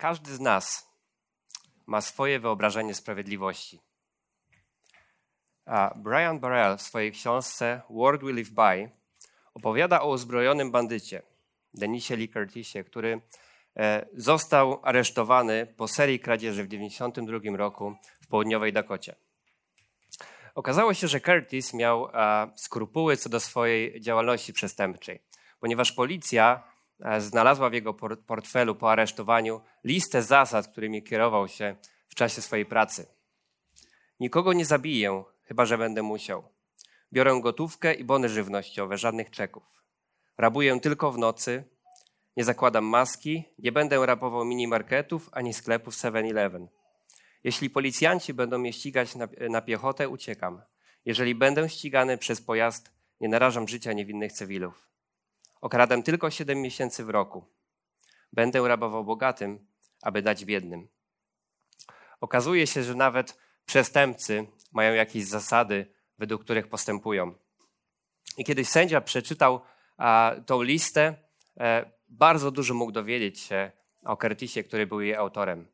Każdy z nas ma swoje wyobrażenie sprawiedliwości. A Brian Barrell w swojej książce World We Live By opowiada o uzbrojonym bandycie, Denisie Lee Curtisie, który e, został aresztowany po serii kradzieży w 1992 roku w południowej Dakocie. Okazało się, że Curtis miał skrupuły co do swojej działalności przestępczej, ponieważ policja e, znalazła w jego portfelu po aresztowaniu listę zasad, którymi kierował się w czasie swojej pracy. Nikogo nie zabiję, chyba że będę musiał. Biorę gotówkę i bony żywnościowe, żadnych czeków. Rabuję tylko w nocy, nie zakładam maski, nie będę rabował minimarketów ani sklepów 7-Eleven. Jeśli policjanci będą mnie ścigać na, na piechotę, uciekam. Jeżeli będę ścigany przez pojazd, nie narażam życia niewinnych cywilów. Okradam tylko 7 miesięcy w roku. Będę rabował bogatym, aby dać biednym. Okazuje się, że nawet przestępcy mają jakieś zasady, według których postępują. I kiedy sędzia przeczytał a, tą listę, e, bardzo dużo mógł dowiedzieć się o Curtisie, który był jej autorem.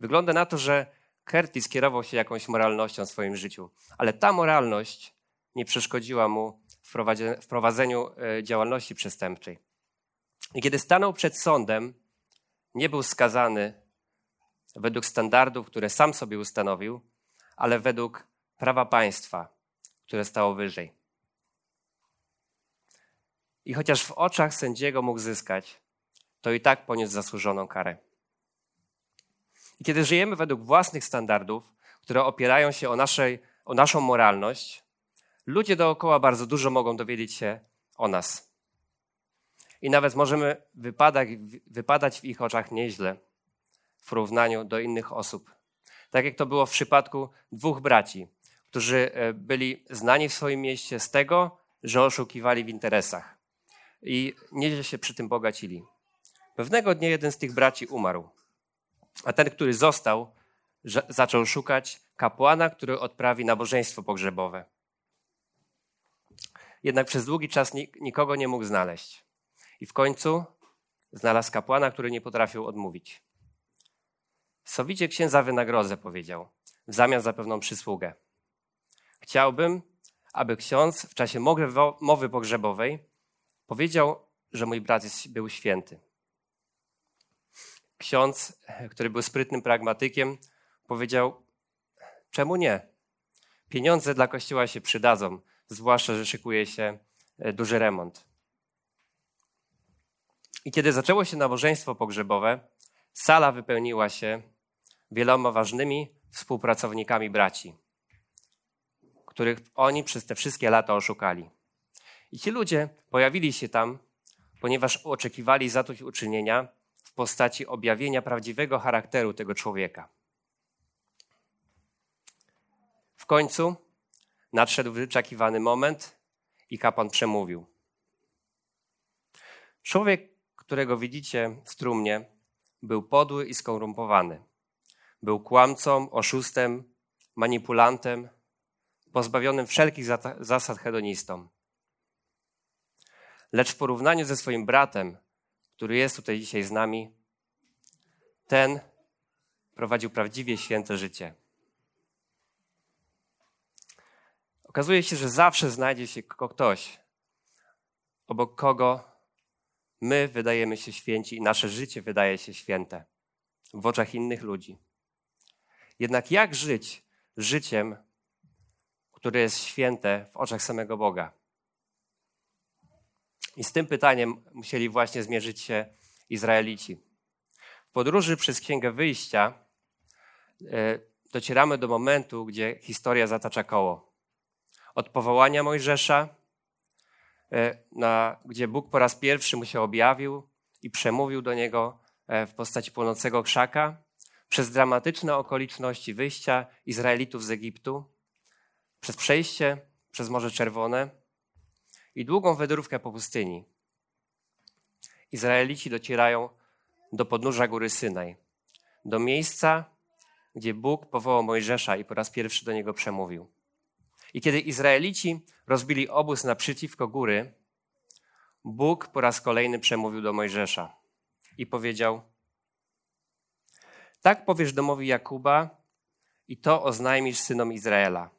Wygląda na to, że Curtis kierował się jakąś moralnością w swoim życiu, ale ta moralność nie przeszkodziła mu w prowadzeniu e, działalności przestępczej. I kiedy stanął przed sądem, nie był skazany według standardów, które sam sobie ustanowił, ale według prawa państwa, które stało wyżej. I chociaż w oczach sędziego mógł zyskać, to i tak poniósł zasłużoną karę. I kiedy żyjemy według własnych standardów, które opierają się o, naszej, o naszą moralność, ludzie dookoła bardzo dużo mogą dowiedzieć się o nas. I nawet możemy wypadać, wypadać w ich oczach nieźle w porównaniu do innych osób. Tak jak to było w przypadku dwóch braci, którzy e, byli znani w swoim mieście z tego, że oszukiwali w interesach i nieźle się przy tym bogacili. Pewnego dnia jeden z tych braci umarł, a ten, który został, zaczął szukać kapłana, który odprawi nabożeństwo pogrzebowe. Jednak przez długi czas nikogo nie mógł znaleźć. I w końcu znalazł kapłana, który nie potrafił odmówić. Sowicie księdza wynagrodzę, powiedział, w zamian za pewną przysługę. Chciałbym, aby ksiądz w czasie mowy pogrzebowej powiedział, że mój brat był święty. Ksiądz, który był sprytnym pragmatykiem, powiedział: Czemu nie? Pieniądze dla kościoła się przydadzą, zwłaszcza, że szykuje się e, duży remont. I kiedy zaczęło się nabożeństwo pogrzebowe, sala wypełniła się wieloma ważnymi współpracownikami braci których oni przez te wszystkie lata oszukali. I ci ludzie pojawili się tam, ponieważ oczekiwali zadośćuczynienia w postaci objawienia prawdziwego charakteru tego człowieka. W końcu nadszedł wyczekiwany moment i kapłan przemówił. Człowiek, którego widzicie w trumnie, był podły i skorumpowany. Był kłamcą, oszustem, manipulantem, pozbawionym wszelkich zasad hedonistą. Lecz w porównaniu ze swoim bratem, który jest tutaj dzisiaj z nami, ten prowadził prawdziwie święte życie. Okazuje się, że zawsze znajdzie się ktoś, obok kogo my wydajemy się święci i nasze życie wydaje się święte w oczach innych ludzi. Jednak jak żyć życiem, które jest święte w oczach samego Boga. I z tym pytaniem musieli właśnie zmierzyć się Izraelici. W podróży przez Księgę Wyjścia e, docieramy do momentu, gdzie historia zatacza koło. Od powołania Mojżesza e, na, gdzie Bóg po raz pierwszy mu się objawił i przemówił do niego e, w postaci płonącego krzaka, przez dramatyczne okoliczności wyjścia Izraelitów z Egiptu, przez przejście przez Morze Czerwone i długą wędrówkę po pustyni. Izraelici docierają do podnóża góry Synaj, do miejsca, gdzie Bóg powołał Mojżesza i po raz pierwszy do niego przemówił. I kiedy Izraelici rozbili obóz naprzeciwko góry, Bóg po raz kolejny przemówił do Mojżesza i powiedział: Tak powiesz domowi Jakuba i to oznajmisz synom Izraela.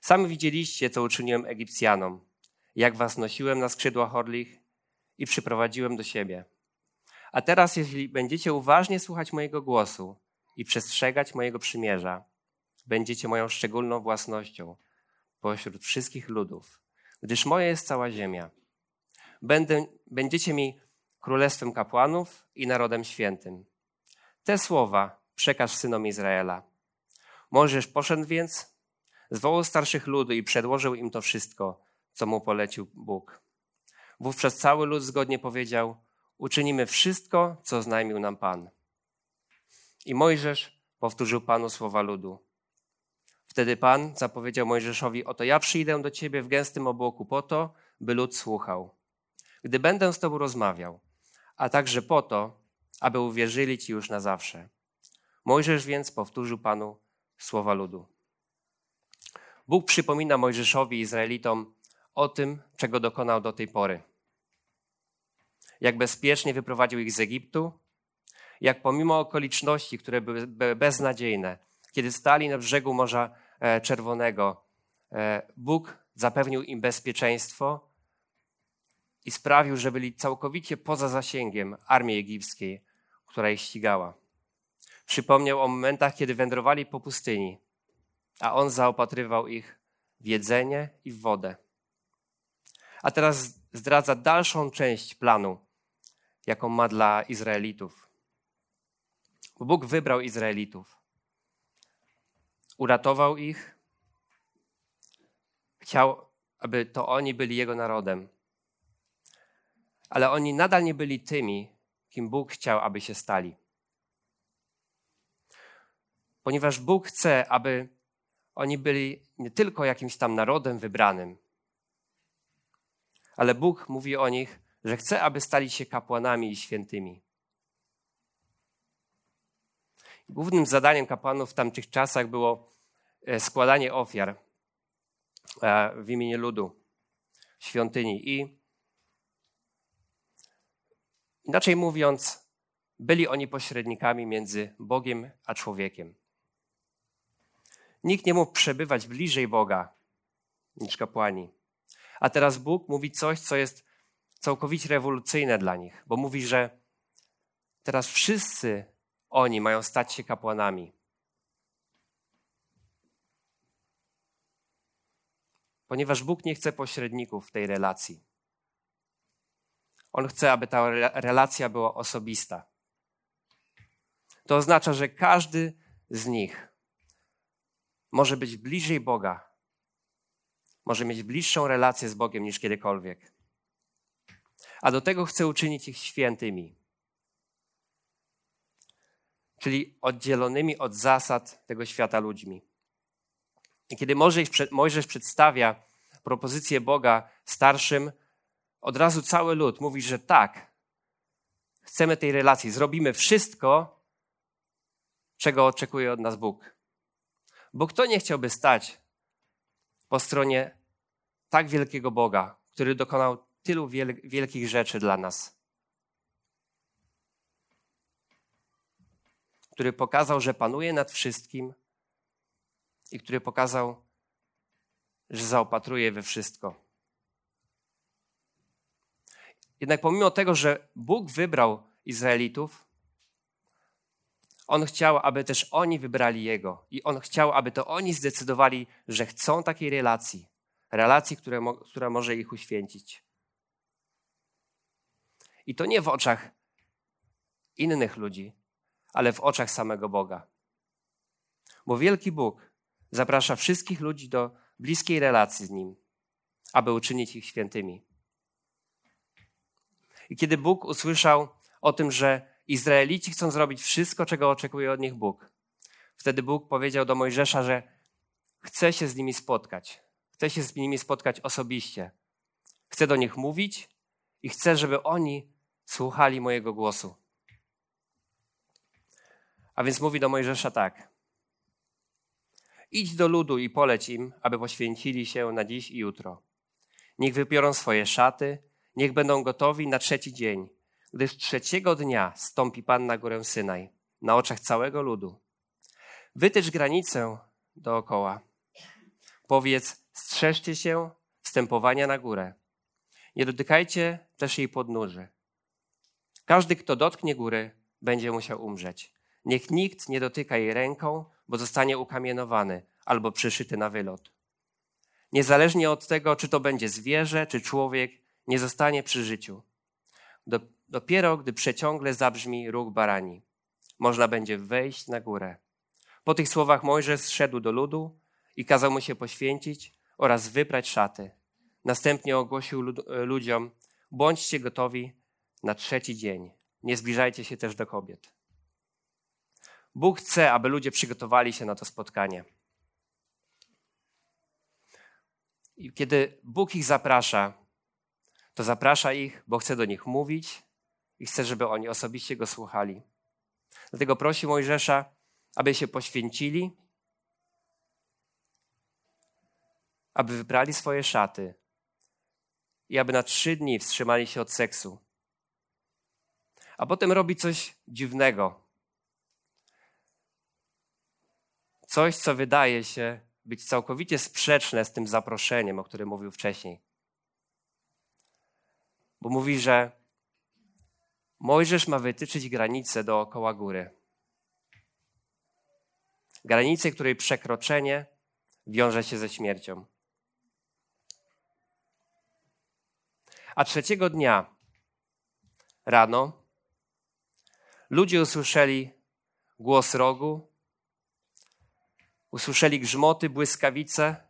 Sami widzieliście, co uczyniłem Egipcjanom, jak was nosiłem na skrzydłach orlich i przyprowadziłem do siebie. A teraz, jeśli będziecie uważnie słuchać mojego głosu i przestrzegać mojego przymierza, będziecie moją szczególną własnością pośród wszystkich ludów, gdyż moja jest cała ziemia. Będę, będziecie mi królestwem kapłanów i narodem świętym. Te słowa przekaż synom Izraela. Możesz poszedł więc, zwołał starszych ludu i przedłożył im to wszystko, co mu polecił Bóg. Wówczas cały lud zgodnie powiedział: Uczynimy wszystko, co znajmił nam Pan. I Mojżesz powtórzył Panu słowa ludu. Wtedy Pan zapowiedział Mojżeszowi: Oto ja przyjdę do ciebie w gęstym obłoku po to, by lud słuchał. Gdy będę z tobą rozmawiał, a także po to, aby uwierzyli ci już na zawsze. Mojżesz więc powtórzył Panu słowa ludu. Bóg przypomina Mojżeszowi Izraelitom o tym, czego dokonał do tej pory. Jak bezpiecznie wyprowadził ich z Egiptu, jak pomimo okoliczności, które były beznadziejne, kiedy stali na brzegu Morza Czerwonego, e, Bóg zapewnił im bezpieczeństwo i sprawił, że byli całkowicie poza zasięgiem armii egipskiej, która ich ścigała. Przypomniał o momentach, kiedy wędrowali po pustyni, a on zaopatrywał ich w jedzenie i w wodę. A teraz zdradza dalszą część planu, jaką ma dla Izraelitów. Bóg wybrał Izraelitów. Uratował ich. Chciał, aby to oni byli Jego narodem. Ale oni nadal nie byli tymi, kim Bóg chciał, aby się stali. Ponieważ Bóg chce, aby oni byli nie tylko jakimś tam narodem wybranym, ale Bóg mówi o nich, że chce, aby stali się kapłanami i świętymi. Głównym zadaniem kapłanów w tamtych czasach było składanie ofiar e, w imieniu ludu, świątyni. I inaczej mówiąc, byli oni pośrednikami między Bogiem a człowiekiem. Nikt nie mógł przebywać bliżej Boga niż kapłani. A teraz Bóg mówi coś, co jest całkowicie rewolucyjne dla nich, bo mówi, że teraz wszyscy oni mają stać się kapłanami. Ponieważ Bóg nie chce pośredników w tej relacji. On chce, aby ta relacja była osobista. To oznacza, że każdy z nich może być bliżej Boga, może mieć bliższą relację z Bogiem niż kiedykolwiek. A do tego chce uczynić ich świętymi czyli oddzielonymi od zasad tego świata ludźmi. I kiedy Mojżesz przedstawia propozycję Boga starszym, od razu cały lud mówi, że tak, chcemy tej relacji, zrobimy wszystko, czego oczekuje od nas Bóg. Bo kto nie chciałby stać po stronie tak wielkiego Boga, który dokonał tylu wielkich rzeczy dla nas? który pokazał, że panuje nad wszystkim i który pokazał, że zaopatruje we wszystko. Jednak pomimo tego, że Bóg wybrał Izraelitów, On chciał, aby też oni wybrali Jego. I On chciał, aby to oni zdecydowali, że chcą takiej relacji. Relacji, które, która może ich uświęcić. I to nie w oczach innych ludzi, ale w oczach samego Boga. Bo wielki Bóg zaprasza wszystkich ludzi do bliskiej relacji z Nim, aby uczynić ich świętymi. I kiedy Bóg usłyszał o tym, że Izraelici chcą zrobić wszystko, czego oczekuje od nich Bóg, wtedy Bóg powiedział do Mojżesza, że chce się z nimi spotkać. Chce się z nimi spotkać osobiście. Chce do nich mówić i chce, żeby oni słuchali mojego głosu. A więc mówi do Mojżesza tak. Idź do ludu i poleć im, aby poświęcili się na dziś i jutro. Niech wypiorą swoje szaty, niech będą gotowi na trzeci dzień, gdyż trzeciego dnia stąpi Pan na górę Synaj, na oczach całego ludu. Wytycz granicę dookoła. Powiedz, strzeżcie się wstępowania na górę. Nie dotykajcie też jej podnóży. Każdy, kto dotknie góry, będzie musiał umrzeć. Niech nikt nie dotyka jej ręką, bo zostanie ukamienowany albo przyszyty na wylot. Niezależnie od tego, czy to będzie zwierzę, czy człowiek, nie zostanie przy życiu. Dopiero gdy przeciągle zabrzmi róg barani, można będzie wejść na górę. Po tych słowach Mojżesz zszedł do ludu i kazał mu się poświęcić oraz wyprać szaty. Następnie ogłosił lud ludziom: Bądźcie gotowi na trzeci dzień. Nie zbliżajcie się też do kobiet. Bóg chce, aby ludzie przygotowali się na to spotkanie. I kiedy Bóg ich zaprasza, to zaprasza ich, bo chce do nich mówić i chce, żeby oni osobiście go słuchali. Dlatego prosi Mojżesza, aby się poświęcili, aby wybrali swoje szaty i aby na trzy dni wstrzymali się od seksu. A potem robi coś dziwnego. Coś, co wydaje się być całkowicie sprzeczne z tym zaproszeniem, o którym mówił wcześniej. Bo mówi, że Mojżesz ma wytyczyć granicę dookoła góry. Granicę, której przekroczenie wiąże się ze śmiercią. A trzeciego dnia rano ludzie usłyszeli głos rogu Usłyszeli grzmoty, błyskawice.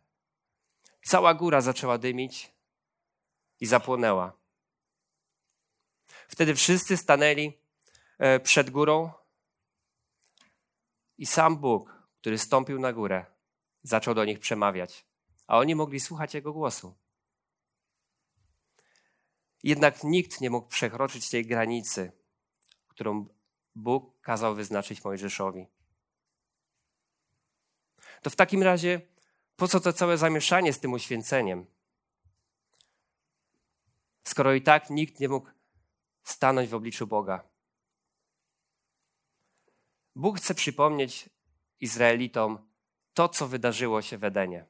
Cała góra zaczęła dymić i zapłonęła. Wtedy wszyscy stanęli e, przed górą i sam Bóg, który stąpił na górę, zaczął do nich przemawiać, a oni mogli słuchać Jego głosu. Jednak nikt nie mógł przekroczyć tej granicy, którą Bóg kazał wyznaczyć Mojżeszowi to w takim razie po co to całe zamieszanie z tym uświęceniem? Skoro i tak nikt nie mógł stanąć w obliczu Boga. Bóg chce przypomnieć Izraelitom to, co wydarzyło się w Edenie.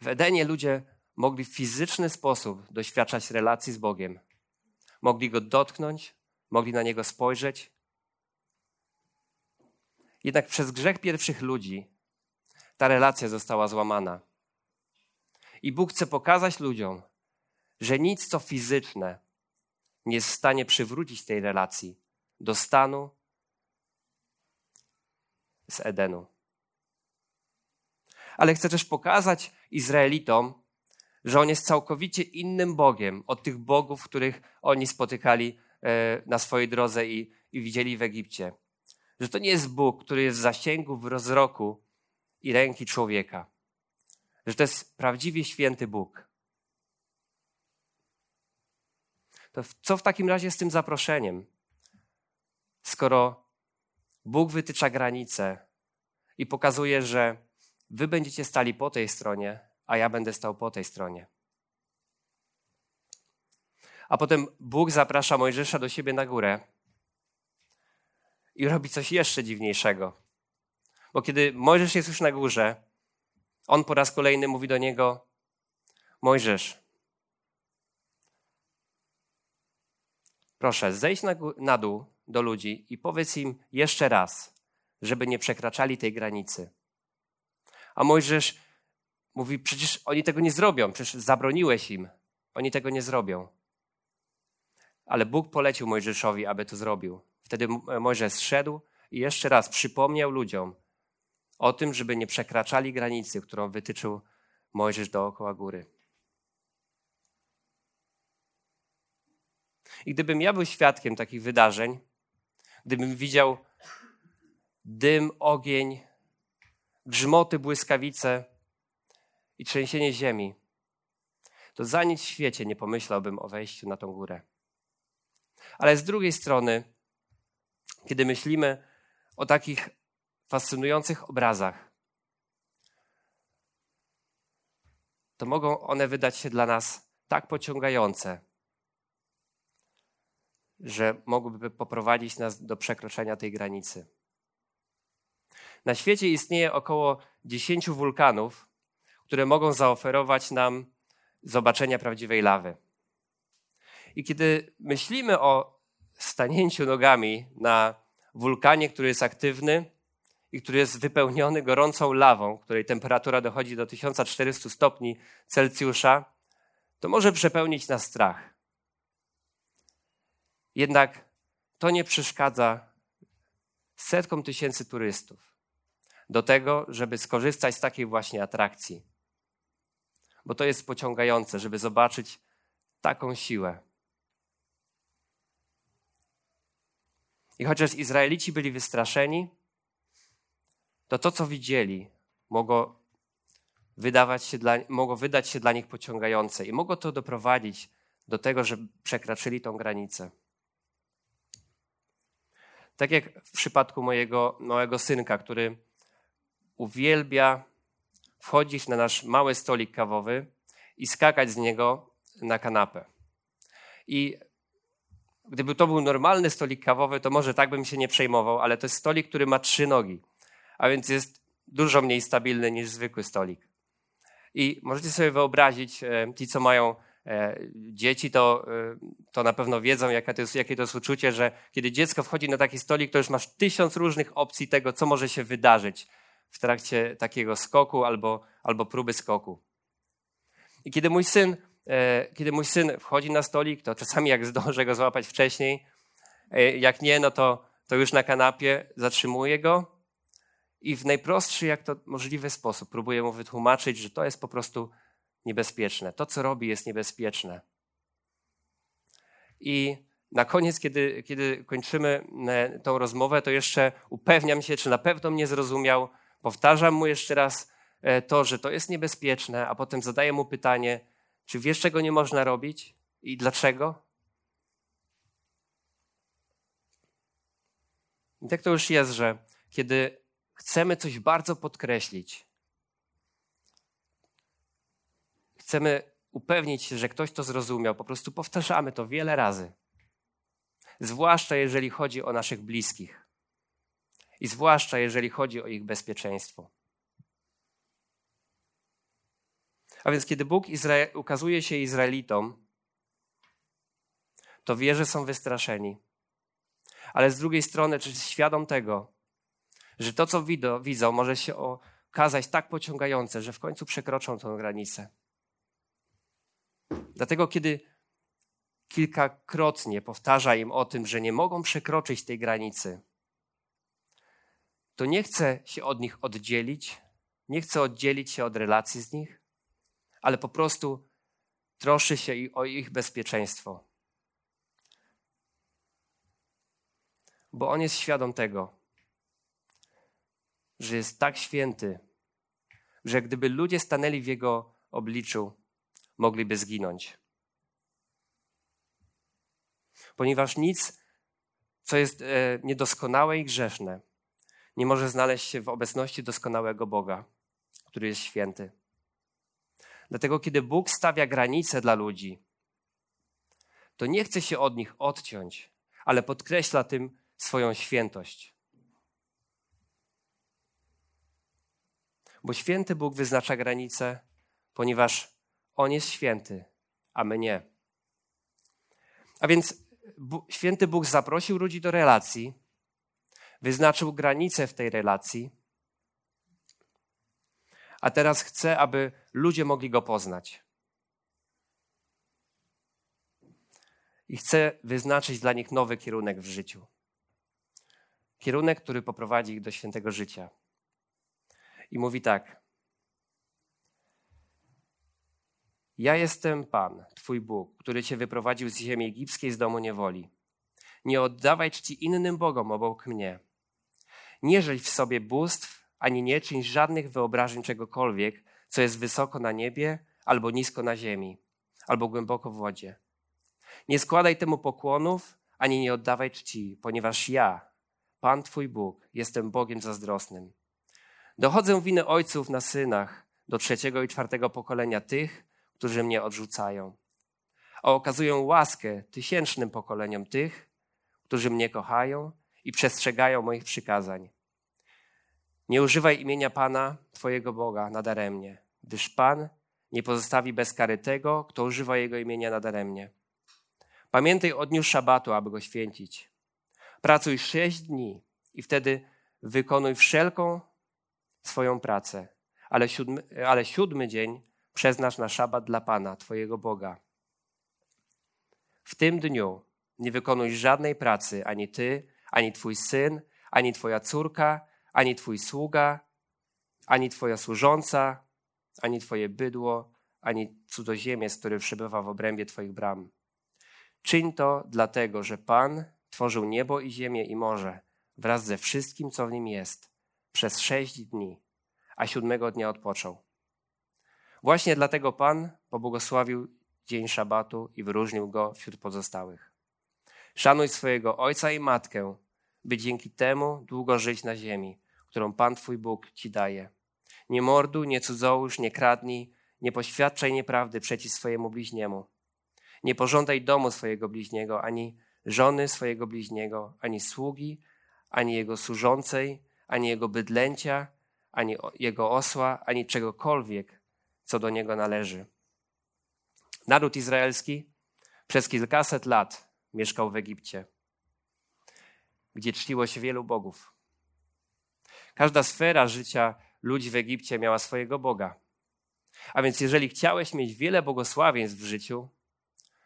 W Edenie ludzie mogli w fizyczny sposób doświadczać relacji z Bogiem. Mogli go dotknąć, mogli na niego spojrzeć, jednak przez grzech pierwszych ludzi ta relacja została złamana. I Bóg chce pokazać ludziom, że nic co fizyczne nie jest w stanie przywrócić tej relacji do stanu z Edenu. Ale chce też pokazać Izraelitom, że On jest całkowicie innym Bogiem od tych bogów, których oni spotykali e, na swojej drodze i, i widzieli w Egipcie że to nie jest Bóg, który jest w zasięgu w rozroku i ręki człowieka. Że to jest prawdziwie święty Bóg. To co w takim razie z tym zaproszeniem? Skoro Bóg wytycza granice i pokazuje, że wy będziecie stali po tej stronie, a ja będę stał po tej stronie. A potem Bóg zaprasza Mojżesza do siebie na górę i robi coś jeszcze dziwniejszego. Bo kiedy Mojżesz jest już na górze, on po raz kolejny mówi do niego: Mojżesz, proszę, zejdź na, na dół do ludzi i powiedz im jeszcze raz, żeby nie przekraczali tej granicy. A Mojżesz mówi: Przecież oni tego nie zrobią, przecież zabroniłeś im. Oni tego nie zrobią. Ale Bóg polecił Mojżeszowi, aby to zrobił. Wtedy Mojżesz zszedł i jeszcze raz przypomniał ludziom o tym, żeby nie przekraczali granicy, którą wytyczył Mojżesz dookoła góry. I gdybym ja był świadkiem takich wydarzeń, gdybym widział dym, ogień, grzmoty, błyskawice i trzęsienie ziemi, to za nic w świecie nie pomyślałbym o wejściu na tą górę. Ale z drugiej strony, kiedy myślimy o takich fascynujących obrazach, to mogą one wydać się dla nas tak pociągające, że mogłyby poprowadzić nas do przekroczenia tej granicy. Na świecie istnieje około 10 wulkanów, które mogą zaoferować nam zobaczenia prawdziwej lawy. I kiedy myślimy o stanięciu nogami na wulkanie, który jest aktywny i który jest wypełniony gorącą lawą, której temperatura dochodzi do 1400 stopni Celsjusza, to może przepełnić nas strach. Jednak to nie przeszkadza setkom tysięcy turystów do tego, żeby skorzystać z takiej właśnie atrakcji. Bo to jest pociągające, żeby zobaczyć taką siłę. I chociaż Izraelici byli wystraszeni, to to, co widzieli, mogło, wydawać się dla, mogło wydać się dla nich pociągające i mogło to doprowadzić do tego, że przekroczyli tą granicę. Tak jak w przypadku mojego małego synka, który uwielbia wchodzić na nasz mały stolik kawowy i skakać z niego na kanapę. I gdyby to był normalny stolik kawowy, to może tak bym się nie przejmował, ale to jest stolik, który ma trzy nogi, a więc jest dużo mniej stabilny niż zwykły stolik. I możecie sobie wyobrazić, e, ci co mają e, dzieci, to, e, to na pewno wiedzą, jakie to, jest, jakie to jest uczucie, że kiedy dziecko wchodzi na taki stolik, to już masz tysiąc różnych opcji tego, co może się wydarzyć w trakcie takiego skoku albo, albo próby skoku. I kiedy mój syn, kiedy mój syn wchodzi na stolik, to czasami jak zdążę go złapać wcześniej, e, jak nie, no to, to już na kanapie zatrzymuję go i w najprostszy jak to możliwy sposób próbuję mu wytłumaczyć, że to jest po prostu niebezpieczne. To, co robi, jest niebezpieczne. I na koniec, kiedy, kiedy kończymy e, tą rozmowę, to jeszcze upewniam się, czy na pewno mnie zrozumiał, Powtarzam mu jeszcze raz e, to, że to jest niebezpieczne, a potem zadaję mu pytanie, czy wiesz, czego nie można robić i dlaczego? I tak to już jest, że kiedy chcemy coś bardzo podkreślić, chcemy upewnić się, że ktoś to zrozumiał, po prostu powtarzamy to wiele razy. Zwłaszcza jeżeli chodzi o naszych bliskich i zwłaszcza jeżeli chodzi o ich bezpieczeństwo. A więc kiedy Bóg ukazuje się Izraelitom, to wie, że są wystraszeni. Ale z drugiej strony, czy świadom tego, że to, co widzą, widzą może się okazać tak pociągające, że w końcu przekroczą tę granicę. Dlatego, kiedy kilkakrotnie powtarza im o tym, że nie mogą przekroczyć tej granicy, to nie chce się od nich oddzielić, nie chce oddzielić się od relacji z nich, ale po prostu troszy się o ich bezpieczeństwo. Bo on jest świadom tego, że jest tak święty, że gdyby ludzie stanęli w jego obliczu, mogliby zginąć. Ponieważ nic, co jest e, niedoskonałe i grzeszne, nie może znaleźć się w obecności doskonałego Boga, który jest święty. Dlatego, kiedy Bóg stawia granice dla ludzi, to nie chce się od nich odciąć, ale podkreśla tym swoją świętość. Bo święty Bóg wyznacza granice, ponieważ On jest święty, a my nie. A więc święty Bóg zaprosił ludzi do relacji, wyznaczył granice w tej relacji, a teraz chce, aby ludzie mogli go poznać. I chce wyznaczyć dla nich nowy kierunek w życiu. Kierunek, który poprowadzi ich do świętego życia. I mówi tak: Ja jestem Pan, Twój Bóg, który Cię wyprowadził z ziemi egipskiej, z domu niewoli. Nie oddawaj czci innym bogom obok mnie. Nie żeś w sobie bóstw, ani nie czyń żadnych wyobrażeń czegokolwiek, co jest wysoko na niebie, albo nisko na ziemi, albo głęboko w wodzie. Nie składaj temu pokłonów, ani nie oddawaj czci, ponieważ ja, Pan Twój Bóg, jestem Bogiem zazdrosnym. Dochodzę winy ojców na synach do trzeciego i czwartego pokolenia tych, którzy mnie odrzucają, a okazuję łaskę tysięcznym pokoleniom tych, którzy mnie kochają i przestrzegają moich przykazań. Nie używaj imienia Pana, Twojego Boga, nadaremnie, gdyż Pan nie pozostawi bez kary tego, kto używa Jego imienia nadaremnie. Pamiętaj o dniu szabatu, aby go święcić. Pracuj sześć dni i wtedy wykonuj wszelką swoją pracę, ale siódmy, ale siódmy dzień przeznacz na szabat dla Pana, Twojego Boga. W tym dniu nie wykonuj żadnej pracy, ani Ty, ani Twój syn, ani Twoja córka, ani Twój sługa, ani Twoja służąca, ani Twoje bydło, ani cudzoziemiec, który przebywa w obrębie Twoich bram. Czyń to dlatego, że Pan tworzył niebo i ziemię i morze wraz ze wszystkim, co w nim jest, przez sześć dni, a siódmego dnia odpoczął. Właśnie dlatego Pan pobłogosławił dzień szabatu i wyróżnił go wśród pozostałych. Szanuj swojego ojca i matkę, by dzięki temu długo żyć na ziemi, którą Pan Twój Bóg Ci daje. Nie morduj, nie cudzołóż, nie kradnij, nie poświadczaj nieprawdy przeciw swojemu bliźniemu. Nie pożądaj domu swojego bliźniego, ani żony swojego bliźniego, ani sługi, ani jego służącej, ani jego bydlęcia, ani jego osła, ani czegokolwiek, co do niego należy. Naród izraelski przez kilkaset lat mieszkał w Egipcie, gdzie czciło się wielu bogów. Każda sfera życia ludzi w Egipcie miała swojego Boga. A więc jeżeli chciałeś mieć wiele błogosławieństw w życiu,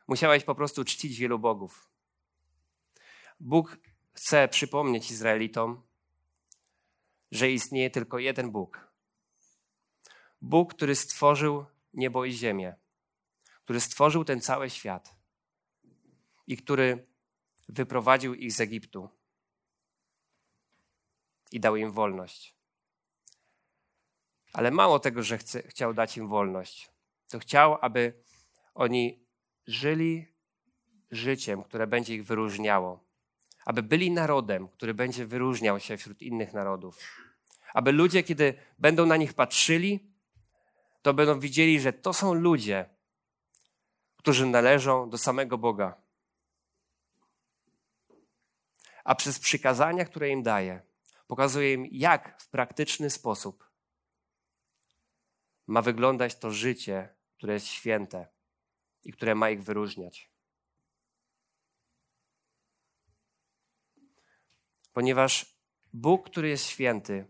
musiałeś po prostu czcić wielu bogów. Bóg chce przypomnieć Izraelitom, że istnieje tylko jeden Bóg. Bóg, który stworzył niebo i ziemię, który stworzył ten cały świat i który wyprowadził ich z Egiptu i dał im wolność. Ale mało tego, że chce, chciał dać im wolność, to chciał, aby oni żyli życiem, które będzie ich wyróżniało. Aby byli narodem, który będzie wyróżniał się wśród innych narodów. Aby ludzie, kiedy będą na nich patrzyli, to będą widzieli, że to są ludzie, którzy należą do samego Boga. A przez przykazania, które im daje, pokazuje im, jak w praktyczny sposób ma wyglądać to życie, które jest święte i które ma ich wyróżniać. Ponieważ Bóg, który jest święty,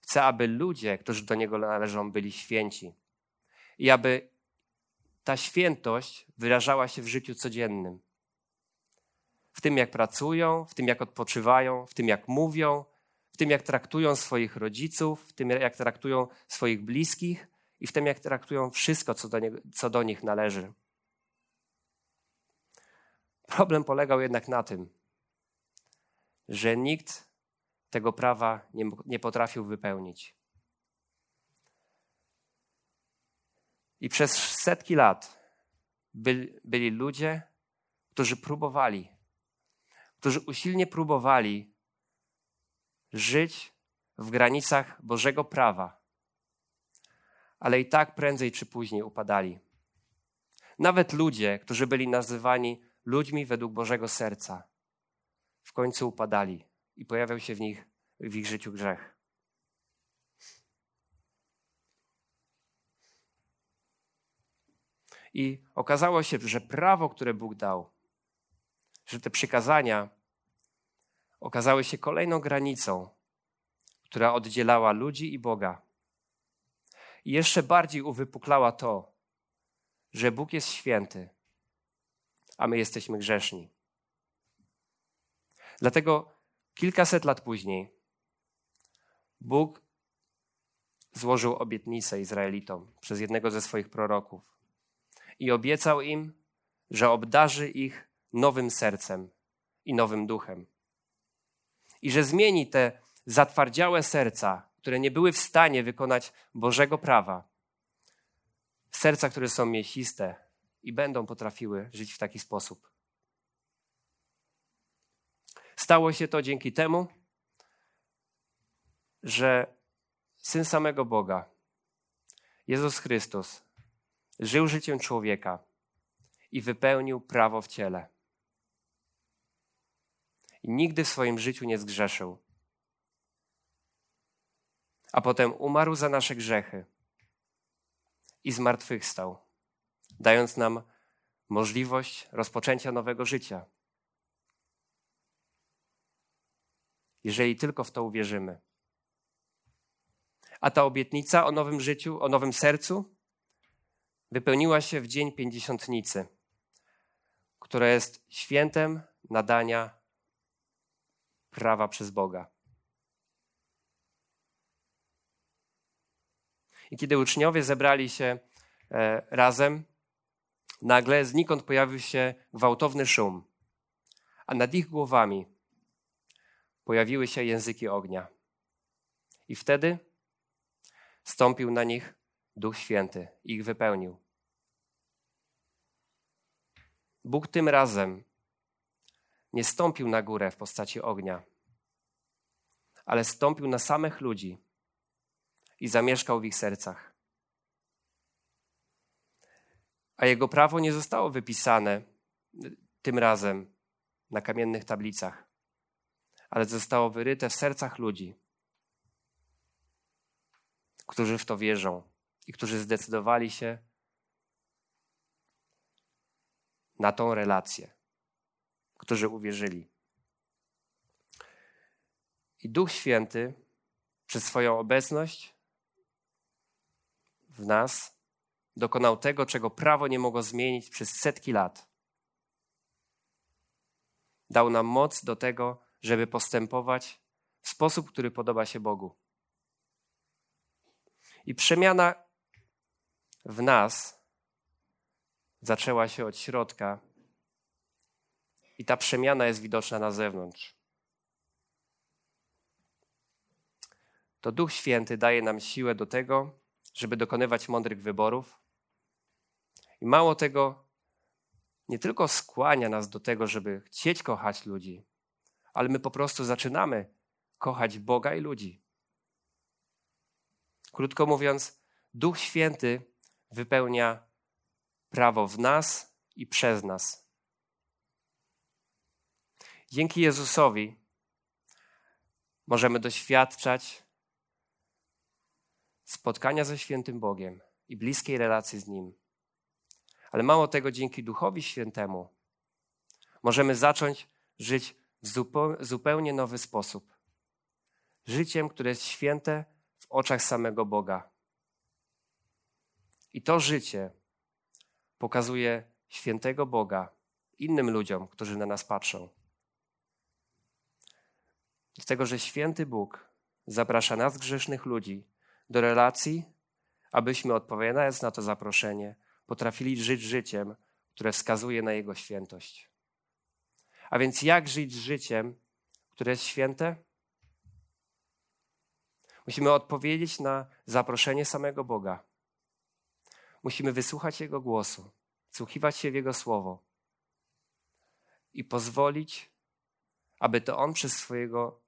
chce, aby ludzie, którzy do Niego należą, byli święci. I aby ta świętość wyrażała się w życiu codziennym. W tym, jak pracują, w tym, jak odpoczywają, w tym, jak mówią, tym, jak traktują swoich rodziców, w tym, jak traktują swoich bliskich i w tym, jak traktują wszystko, co do, nie, co do nich należy. Problem polegał jednak na tym, że nikt tego prawa nie, nie potrafił wypełnić. I przez setki lat byli, byli ludzie, którzy próbowali, którzy usilnie próbowali żyć w granicach Bożego prawa, ale i tak prędzej czy później upadali. Nawet ludzie, którzy byli nazywani ludźmi według Bożego serca, w końcu upadali i pojawiał się w nich w ich życiu grzech. I okazało się, że prawo, które Bóg dał, że te przykazania okazały się kolejną granicą, która oddzielała ludzi i Boga. I jeszcze bardziej uwypuklała to, że Bóg jest święty, a my jesteśmy grzeszni. Dlatego kilkaset lat później Bóg złożył obietnicę Izraelitom przez jednego ze swoich proroków. i obiecał im, że obdarzy ich nowym sercem i nowym duchem. I że zmieni te zatwardziałe serca, które nie były w stanie wykonać Bożego prawa, serca, które są mięsiste i będą potrafiły żyć w taki sposób. Stało się to dzięki temu, że Syn samego Boga, Jezus Chrystus, żył życiem człowieka i wypełnił prawo w ciele. Nigdy w swoim życiu nie zgrzeszył. A potem umarł za nasze grzechy i zmartwychwstał, dając nam możliwość rozpoczęcia nowego życia. Jeżeli tylko w to uwierzymy. A ta obietnica o nowym życiu, o nowym sercu wypełniła się w dzień pięćdziesiątnicy, która jest świętem nadania prawa przez Boga. I kiedy uczniowie zebrali się e, razem, nagle znikąd pojawił się gwałtowny szum, a nad ich głowami pojawiły się języki ognia. I wtedy stąpił na nich Duch Święty i ich wypełnił. Bóg tym razem nie stąpił na górę w postaci ognia, ale stąpił na samych ludzi i zamieszkał w ich sercach. A jego prawo nie zostało wypisane tym razem na kamiennych tablicach, ale zostało wyryte w sercach ludzi, którzy w to wierzą i którzy zdecydowali się na tą relację, którzy uwierzyli. I Duch Święty przez swoją obecność w nas dokonał tego, czego prawo nie mogło zmienić przez setki lat. Dał nam moc do tego, żeby postępować w sposób, który podoba się Bogu. I przemiana w nas zaczęła się od środka, i ta przemiana jest widoczna na zewnątrz. To Duch Święty daje nam siłę do tego, żeby dokonywać mądrych wyborów. I mało tego, nie tylko skłania nas do tego, żeby chcieć kochać ludzi, ale my po prostu zaczynamy kochać Boga i ludzi. Krótko mówiąc, Duch Święty wypełnia prawo w nas i przez nas. Dzięki Jezusowi możemy doświadczać spotkania ze świętym Bogiem i bliskiej relacji z Nim. Ale mało tego, dzięki Duchowi Świętemu możemy zacząć żyć w zupełnie nowy sposób. Życiem, które jest święte w oczach samego Boga. I to życie pokazuje świętego Boga innym ludziom, którzy na nas patrzą. Dlatego, że święty Bóg zaprasza nas, grzesznych ludzi, do relacji, abyśmy odpowiadając na to zaproszenie, potrafili żyć życiem, które wskazuje na Jego świętość. A więc jak żyć życiem, które jest święte? Musimy odpowiedzieć na zaproszenie samego Boga. Musimy wysłuchać Jego głosu, wsłuchiwać się w Jego słowo i pozwolić, aby to On przez swojego